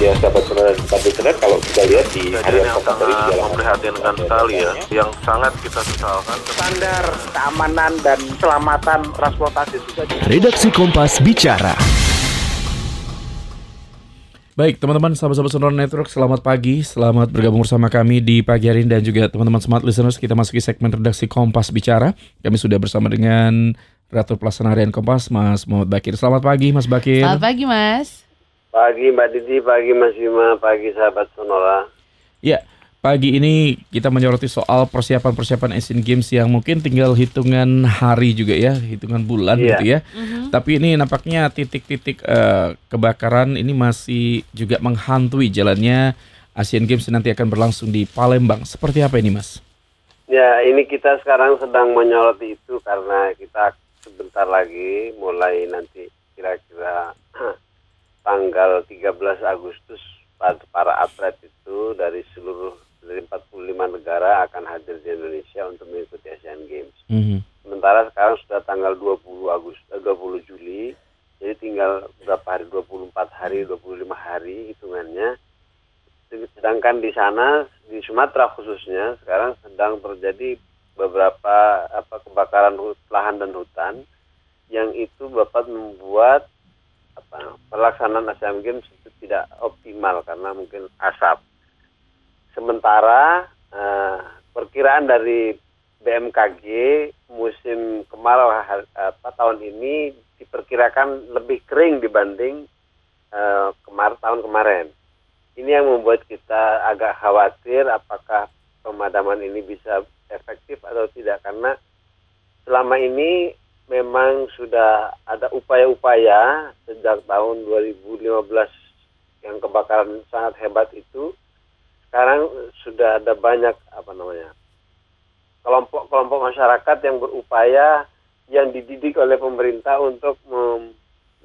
ya sahabat sahabat internet kalau kita lihat di Kejadian harian yang sangat memprihatinkan sekali ya, yang sangat kita sesalkan. standar keamanan dan keselamatan transportasi sudah di Redaksi Kompas bicara. Baik, teman-teman sahabat-sahabat Sonora Network, selamat pagi. Selamat bergabung bersama kami di pagi hari ini dan juga teman-teman smart listeners. Kita masuki segmen redaksi Kompas Bicara. Kami sudah bersama dengan Ratu Pelaksana Harian Kompas, Mas Muhammad Bakir. Selamat pagi, Mas Bakir. Selamat pagi Mas. Pagi Mbak Didi, pagi Mas Bima, pagi sahabat Sonora. Ya, pagi ini kita menyoroti soal persiapan-persiapan Asian Games yang mungkin tinggal hitungan hari juga ya, hitungan bulan Iya. gitu ya. Tapi ini nampaknya titik-titik eh, kebakaran ini masih juga menghantui jalannya Asian Games nanti akan berlangsung di Palembang. Seperti apa ini, Mas? Ya, ini kita sekarang sedang menyoroti itu karena kita sebentar lagi mulai nanti kira-kira tanggal 13 Agustus para- atlet itu dari seluruh dari 45 negara akan hadir di Indonesia untuk mengikuti Asian Games. Mhm. Sementara sekarang sudah tanggal 20 Agustus eh, 20 Juli. Jadi tinggal berapa hari 24 hari, 25 hari hitungannya. Sedangkan di sana di Sumatera khususnya sekarang sedang terjadi beberapa apa kebakaran lahan dan hutan yang itu dapat membuat apa pelaksanaan Asian Games itu tidak optimal karena mungkin asap. Sementara eh, perkiraan dari BMKG musim kemarau apa, tahun ini diperkirakan lebih kering dibanding eh, kemar tahun kemarin. Ini yang membuat kita agak khawatir apakah pemadaman ini bisa efektif atau tidak karena selama ini memang sudah ada upaya-upaya sejak tahun 2015 yang kebakaran sangat hebat itu sekarang sudah ada banyak apa namanya kelompok-kelompok masyarakat yang berupaya yang dididik oleh pemerintah untuk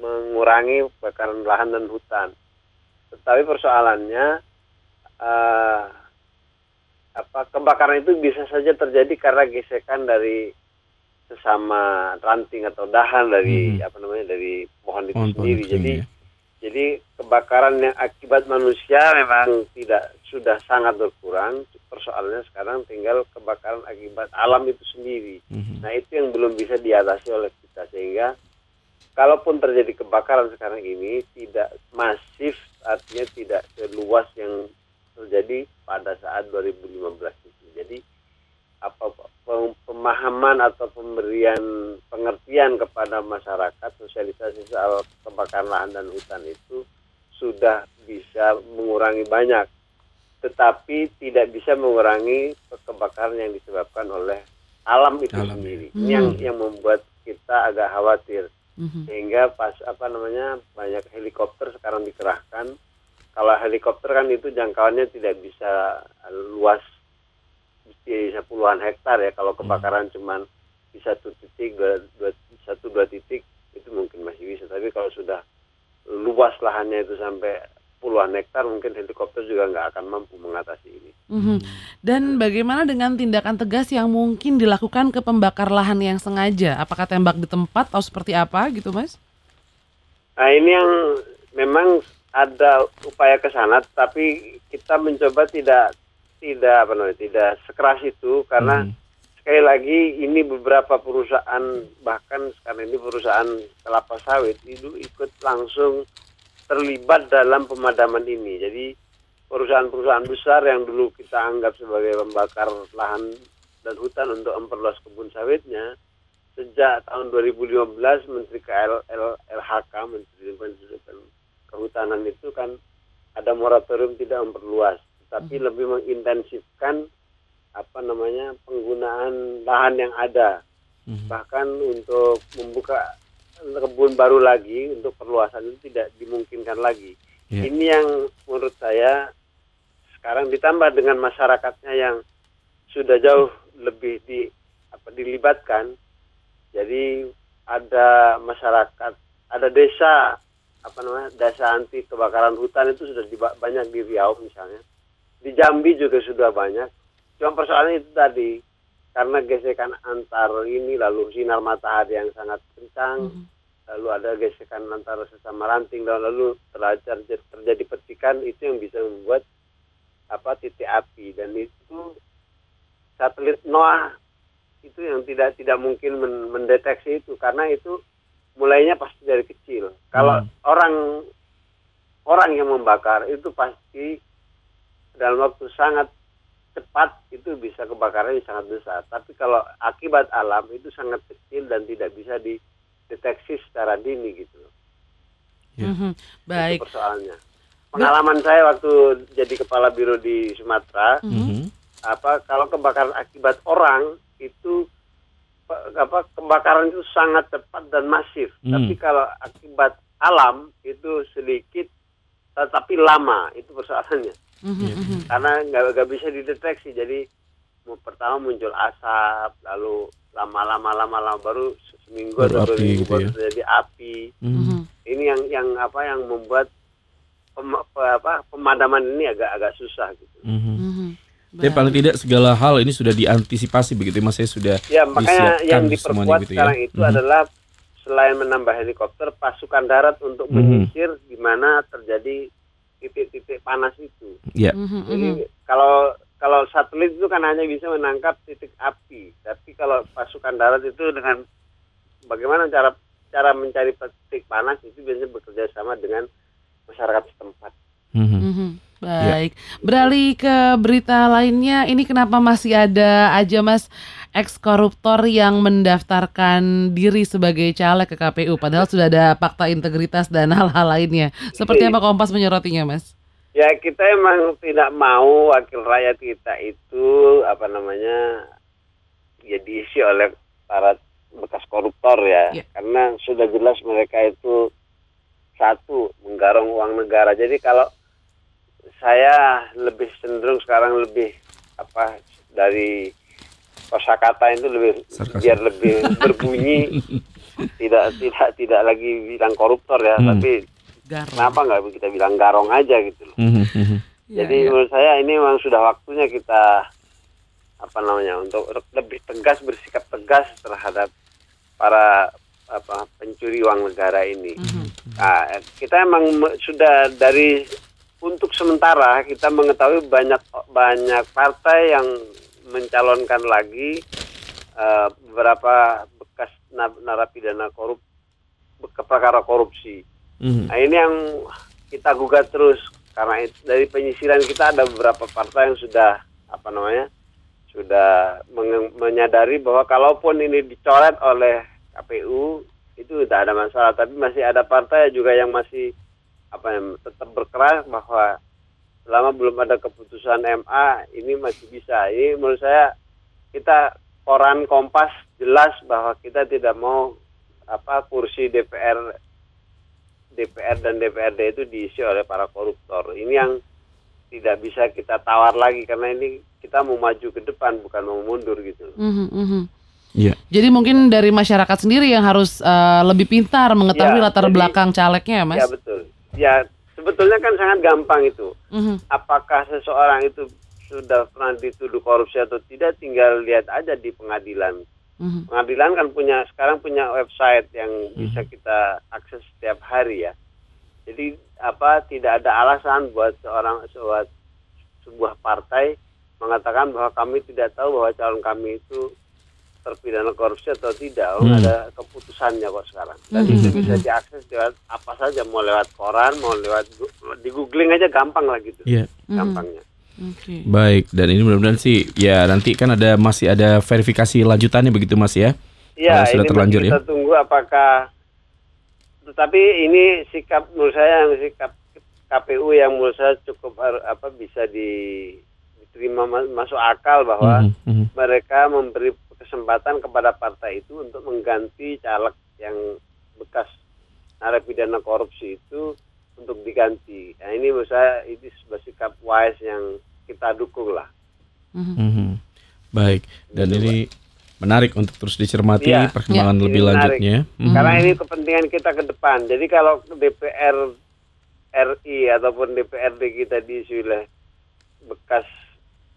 mengurangi kebakaran lahan dan hutan. Tetapi persoalannya eh, apa kebakaran itu bisa saja terjadi karena gesekan dari sesama ranting atau dahan dari Mhm. apa namanya dari pohon itu Pohon-pohon sendiri. Jadi ya. jadi kebakaran yang akibat manusia memang tidak sudah sangat berkurang. Persoalannya sekarang tinggal kebakaran akibat alam itu sendiri. Mhm. Nah itu yang belum bisa diatasi oleh kita sehingga kalaupun terjadi kebakaran sekarang ini tidak masif artinya tidak seluas yang terjadi pada saat 2015 itu. Jadi apa pem- pemahaman atau pemberian pengertian kepada masyarakat sosialisasi soal kebakaran lahan dan hutan itu sudah bisa mengurangi banyak tetapi tidak bisa mengurangi kebakaran yang disebabkan oleh alam itu Alam, ya. sendiri. Hmm. Yang yang membuat kita agak khawatir Mhm. sehingga pas apa namanya banyak helikopter sekarang dikerahkan. Kalau helikopter kan itu jangkauannya tidak bisa luas bisa puluhan hektar ya. Kalau kebakaran cuman di satu titik, dua, dua- satu dua titik itu mungkin masih bisa. Tapi kalau sudah luas lahannya itu sampai puluhan hektar, mungkin helikopter juga nggak akan mampu mengatasi ini. Mhm. Dan bagaimana dengan tindakan tegas yang mungkin dilakukan ke pembakar lahan yang sengaja? Apakah tembak di tempat atau seperti apa gitu Mas? Nah ini yang memang ada upaya ke sana, tapi kita mencoba tidak tidak apa namanya tidak sekeras itu karena Mhm. sekali lagi ini beberapa perusahaan bahkan sekarang ini perusahaan kelapa sawit itu ikut langsung terlibat dalam pemadaman ini. Jadi perusahaan-perusahaan besar yang dulu kita anggap sebagai pembakar lahan dan hutan untuk memperluas kebun sawitnya sejak tahun 2015 Menteri KL L- LHK Menteri Lingkungan Hidup dan Kehutanan itu kan ada moratorium tidak memperluas, tapi lebih mengintensifkan apa namanya penggunaan lahan yang ada, Mhm. bahkan untuk membuka kebun baru lagi untuk perluasan itu tidak dimungkinkan lagi. Ya. Ini yang menurut saya sekarang ditambah dengan masyarakatnya yang sudah jauh lebih di apa dilibatkan. Jadi ada masyarakat, ada desa apa namanya desa anti kebakaran hutan itu sudah di, banyak di Riau misalnya. Di Jambi juga sudah banyak. Cuma persoalannya itu tadi karena gesekan antar ini lalu sinar matahari yang sangat kencang Mhm. lalu ada gesekan antara sesama ranting dan lalu terjadi, terjadi percikan itu yang bisa membuat apa titik api dan itu satelit NOAA itu yang tidak tidak mungkin men- mendeteksi itu karena itu mulainya pasti dari kecil. Kalau Hmm. orang orang yang membakar itu pasti dalam waktu sangat cepat itu bisa kebakarannya sangat besar. Tapi kalau akibat alam itu sangat kecil dan tidak bisa dideteksi secara dini gitu. Ya. Mhm. Baik. Itu persoalannya. Pengalaman saya waktu jadi kepala biro di Sumatera, Mhm. apa kalau kebakaran akibat orang itu apa kebakaran itu sangat cepat dan masif. Hmm. Tapi kalau akibat alam itu sedikit tetapi lama itu persoalannya. Mhm. Karena nggak nggak bisa dideteksi. Jadi pertama muncul asap, lalu lama-lama lama-lama baru seminggu Baru atau dua api minggu gitu baru ya. terjadi api. Mhm. Mhm. Ini yang yang apa yang membuat pem- pe- apa pemadaman ini agak agak susah gitu. Mhm. Mhm. Tapi paling tidak segala hal ini sudah diantisipasi begitu ya, Mas ya sudah Ya makanya disiapkan yang semuanya diperkuat gitu ya. sekarang itu Mhm. adalah selain menambah helikopter, pasukan darat untuk menyisir di mana terjadi titik-titik panas itu. Ya. Mhm, Jadi mhm. kalau kalau satelit itu kan hanya bisa menangkap titik api, tapi kalau pasukan darat itu dengan bagaimana cara cara mencari titik panas itu biasanya bekerja sama dengan masyarakat setempat. Mhm. Mhm. Baik, beralih ke berita lainnya. Ini kenapa masih ada aja Mas ex koruptor yang mendaftarkan diri sebagai caleg ke KPU padahal sudah ada fakta integritas dan hal-hal lainnya. Seperti apa Kompas menyorotinya, Mas? Ya kita emang tidak mau wakil rakyat kita itu apa namanya ya diisi oleh para bekas koruptor ya, Ya. karena sudah jelas mereka itu satu menggarong uang negara. Jadi kalau saya lebih cenderung sekarang lebih apa dari kosakata itu lebih biar lebih berbunyi tidak tidak tidak lagi bilang koruptor ya, Hmm. tapi Garong. kenapa nggak kita bilang garong aja gitu loh. Mhm. Mhm. Ya, Jadi ya. menurut saya ini memang sudah waktunya kita apa namanya untuk lebih tegas bersikap tegas terhadap para apa pencuri uang negara ini. Nah, kita emang sudah dari untuk sementara kita mengetahui banyak banyak partai yang mencalonkan lagi eh, beberapa bekas na- narapidana korup perkara korupsi. Mhm. Nah ini yang kita gugat terus karena it- dari penyisiran kita ada beberapa partai yang sudah apa namanya sudah menyadari bahwa kalaupun ini dicoret oleh KPU itu tidak ada masalah tapi masih ada partai juga yang masih apa yang tetap berkeras bahwa selama belum ada keputusan MA ini masih bisa ini menurut saya kita koran Kompas jelas bahwa kita tidak mau apa kursi DPR DPR dan DPRD itu diisi oleh para koruptor. Ini yang tidak bisa kita tawar lagi karena ini kita mau maju ke depan bukan mau mundur gitu. Mhm, mhm. Iya. Jadi mungkin dari masyarakat sendiri yang harus eh, lebih pintar mengetahui Ya, latar jadi- belakang calegnya, ya, Mas. Ya betul. Ya sebetulnya kan sangat gampang itu. Mhm. Apakah seseorang itu sudah pernah dituduh korupsi atau tidak tinggal lihat aja di pengadilan. Mhm. Pengadilan kan punya sekarang punya website yang bisa kita akses setiap hari ya. Jadi apa tidak ada alasan buat seorang sebuah, sebuah partai mengatakan bahwa kami tidak tahu bahwa calon kami itu terpidana korupsi atau tidak. Oh, Hmm. ada keputusannya kok sekarang. Dan Hmm. itu bisa diakses lewat apa saja mau lewat koran, mau lewat di googling aja gampang lah gitu. Iya. Mhm. Gampangnya. Oke. Baik, dan ini mudah-mudahan sih ya nanti kan ada masih ada verifikasi lanjutannya begitu Mas ya. Iya, Kalau sudah ini terlanjur masih ya. kita tunggu apakah tetapi ini sikap menurut saya yang sikap KPU yang menurut saya cukup apa bisa di, diterima ma- masuk akal bahwa Mhm, mhm. mereka memberi kesempatan kepada partai itu untuk mengganti caleg yang bekas narapidana korupsi itu untuk diganti. Nah ini menurut saya ini sebuah sikap wise yang kita dukung lah. Mhm. Mhm. Baik, dan ini menarik untuk terus dicermati Iya. perkembangan Iya, lebih ini menarik. lanjutnya. Mhm. Karena ini kepentingan kita ke depan. Jadi kalau DPR RI ataupun DPRD kita diisi oleh bekas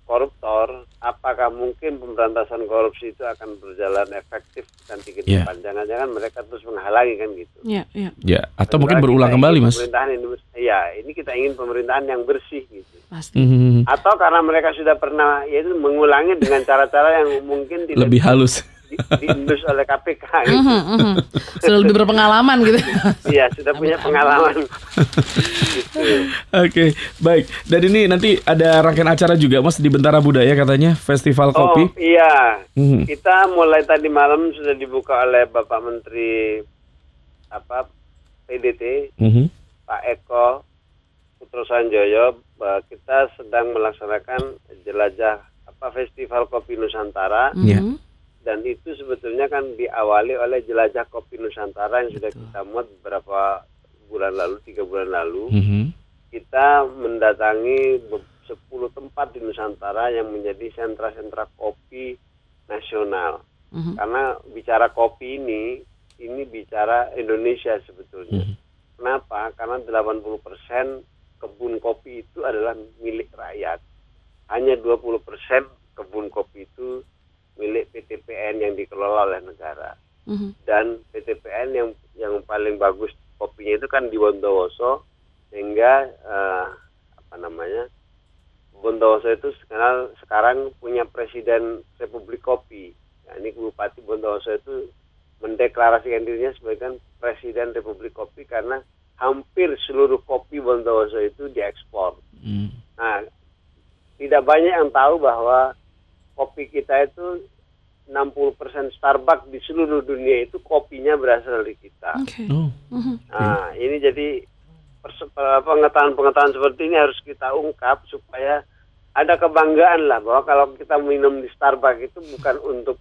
koruptor, apakah mungkin pemberantasan korupsi itu akan berjalan efektif nanti ke Iya. depan? Jangan-jangan mereka terus menghalangi kan gitu. Ya, ya, Ya, atau Sementara mungkin berulang kembali, Mas. Pemerintahan ini, ya ini kita ingin pemerintahan yang bersih gitu. pasti. Mhm. Atau karena mereka sudah pernah yaitu mengulangi dengan cara-cara yang mungkin tidak Lebih halus. Di, diindus oleh KPK gitu. Mhm, mhm. Sudah lebih berpengalaman gitu. Iya, sudah punya pengalaman. gitu. Oke, baik. Dan ini nanti ada rangkaian acara juga, Mas, di Bentara Budaya katanya, Festival Oh, Kopi. iya. Mhm. Kita mulai tadi malam sudah dibuka oleh Bapak Menteri apa PDT Mhm. Pak Eko Putro Sanjoyo kita sedang melaksanakan jelajah apa Festival Kopi Nusantara Iya. Mhm. Dan itu sebetulnya kan diawali oleh jelajah kopi Nusantara yang sudah kita muat beberapa bulan lalu tiga bulan lalu Mhm. kita mendatangi be- 10 tempat di Nusantara yang menjadi sentra-sentra kopi nasional Mhm. karena bicara kopi ini ini bicara Indonesia sebetulnya Mhm. kenapa karena 80% kebun kopi itu adalah milik rakyat hanya 20% kebun kopi itu milik PTPN yang dikelola oleh negara Mhm. dan PTPN yang yang paling bagus kopinya itu kan di Bondowoso sehingga eh, apa namanya Bondowoso itu sekarang sekarang punya presiden Republik Kopi. Nah, ini Bupati Bondowoso itu mendeklarasikan dirinya sebagai presiden Republik Kopi karena hampir seluruh kopi Bondowoso itu diekspor. Mhm. Nah, tidak banyak yang tahu bahwa kopi kita itu 60% Starbucks di seluruh dunia itu kopinya berasal dari kita. Oke. Oh. Mhm. Nah, ini jadi pengetahuan-pengetahuan seperti ini harus kita ungkap supaya ada kebanggaan lah bahwa kalau kita minum di Starbucks itu bukan untuk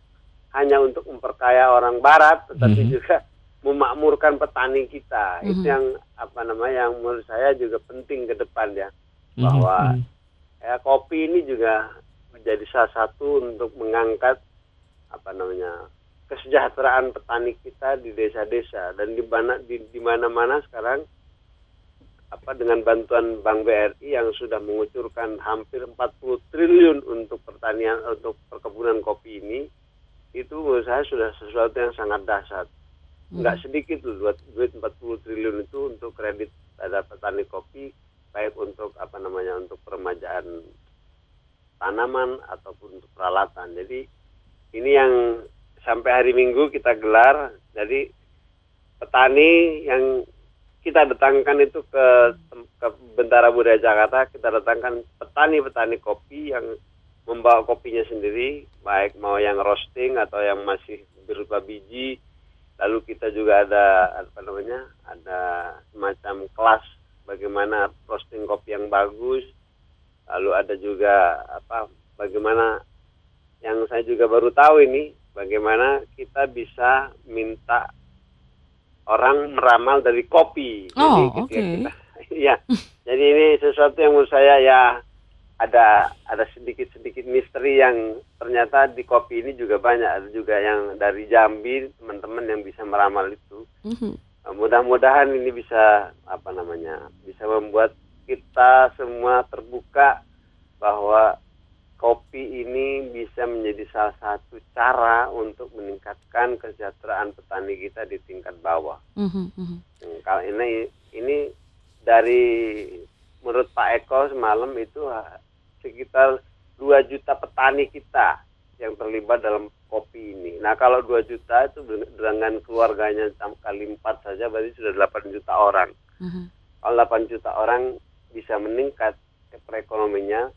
hanya untuk memperkaya orang Barat, tetapi Mhm. juga memakmurkan petani kita. Itu Mhm. yang apa namanya yang menurut saya juga penting ke depan ya Mhm. bahwa Mhm. ya kopi ini juga menjadi salah satu untuk mengangkat apa namanya kesejahteraan petani kita di desa-desa dan di mana di, di mana-mana sekarang apa dengan bantuan Bank BRI yang sudah mengucurkan hampir 40 triliun untuk pertanian untuk perkebunan kopi ini itu menurut saya sudah sesuatu yang sangat dahsyat. Nggak sedikit tuh duit, duit 40 triliun itu untuk kredit pada petani kopi baik untuk apa namanya untuk peremajaan tanaman ataupun untuk peralatan. Jadi ini yang sampai hari Minggu kita gelar. Jadi petani yang kita datangkan itu ke, ke Bentara Budaya Jakarta, kita datangkan petani-petani kopi yang membawa kopinya sendiri, baik mau yang roasting atau yang masih berupa biji. Lalu kita juga ada apa namanya, ada semacam kelas bagaimana roasting kopi yang bagus. Lalu ada juga apa bagaimana yang saya juga baru tahu ini bagaimana kita bisa minta orang meramal dari kopi. Oh, ketika oke. kita- Iya. Jadi ini sesuatu yang menurut saya ya ada ada sedikit-sedikit misteri yang ternyata di kopi ini juga banyak. Ada juga yang dari Jambi teman-teman yang bisa meramal itu. Mhm. Nah, mudah-mudahan ini bisa apa namanya bisa membuat kita semua terbuka bahwa kopi ini bisa menjadi salah satu cara untuk meningkatkan kesejahteraan petani kita di tingkat bawah. Mhm. Hmm, Kalau ini ini dari menurut Pak Eko semalam itu sekitar 2 juta petani kita yang terlibat dalam kopi ini. Nah kalau 2 juta itu dengan keluarganya kali 4 saja berarti sudah 8 juta orang. Mhm. Kalau 8 juta orang bisa meningkat ke perekonominya,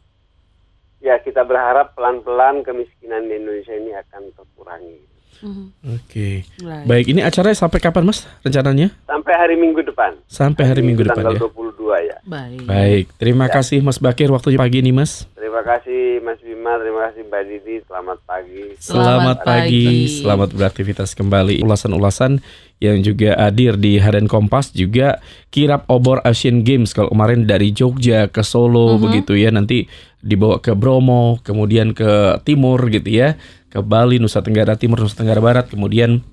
ya kita berharap pelan-pelan kemiskinan di Indonesia ini akan terkurangi. Mhm. Oke. Baik. Baik, ini acaranya sampai kapan, Mas? Rencananya? Sampai hari Minggu depan. Sampai hari Minggu depan tanggal ya. 22 ya. Baik. Baik, terima kasih Mas Bakir waktunya pagi ini, Mas. Terima kasih Mas Bima, terima kasih Mbak Didi, selamat pagi. Selamat pagi. pagi. selamat beraktivitas kembali. Ulasan-ulasan yang juga hadir di Harian Kompas juga kirap obor Asian Games. Kalau kemarin dari Jogja ke Solo begitu ya. Nanti dibawa ke Bromo, kemudian ke timur gitu ya, ke Bali, Nusa Tenggara Timur, Nusa Tenggara Barat, kemudian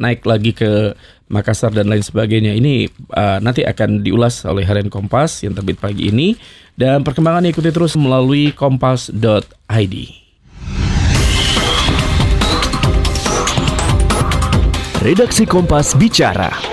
naik lagi ke Makassar dan lain sebagainya. Ini uh, nanti akan diulas oleh harian Kompas yang terbit pagi ini. Dan perkembangan ikuti terus melalui kompas.id. Redaksi Kompas bicara.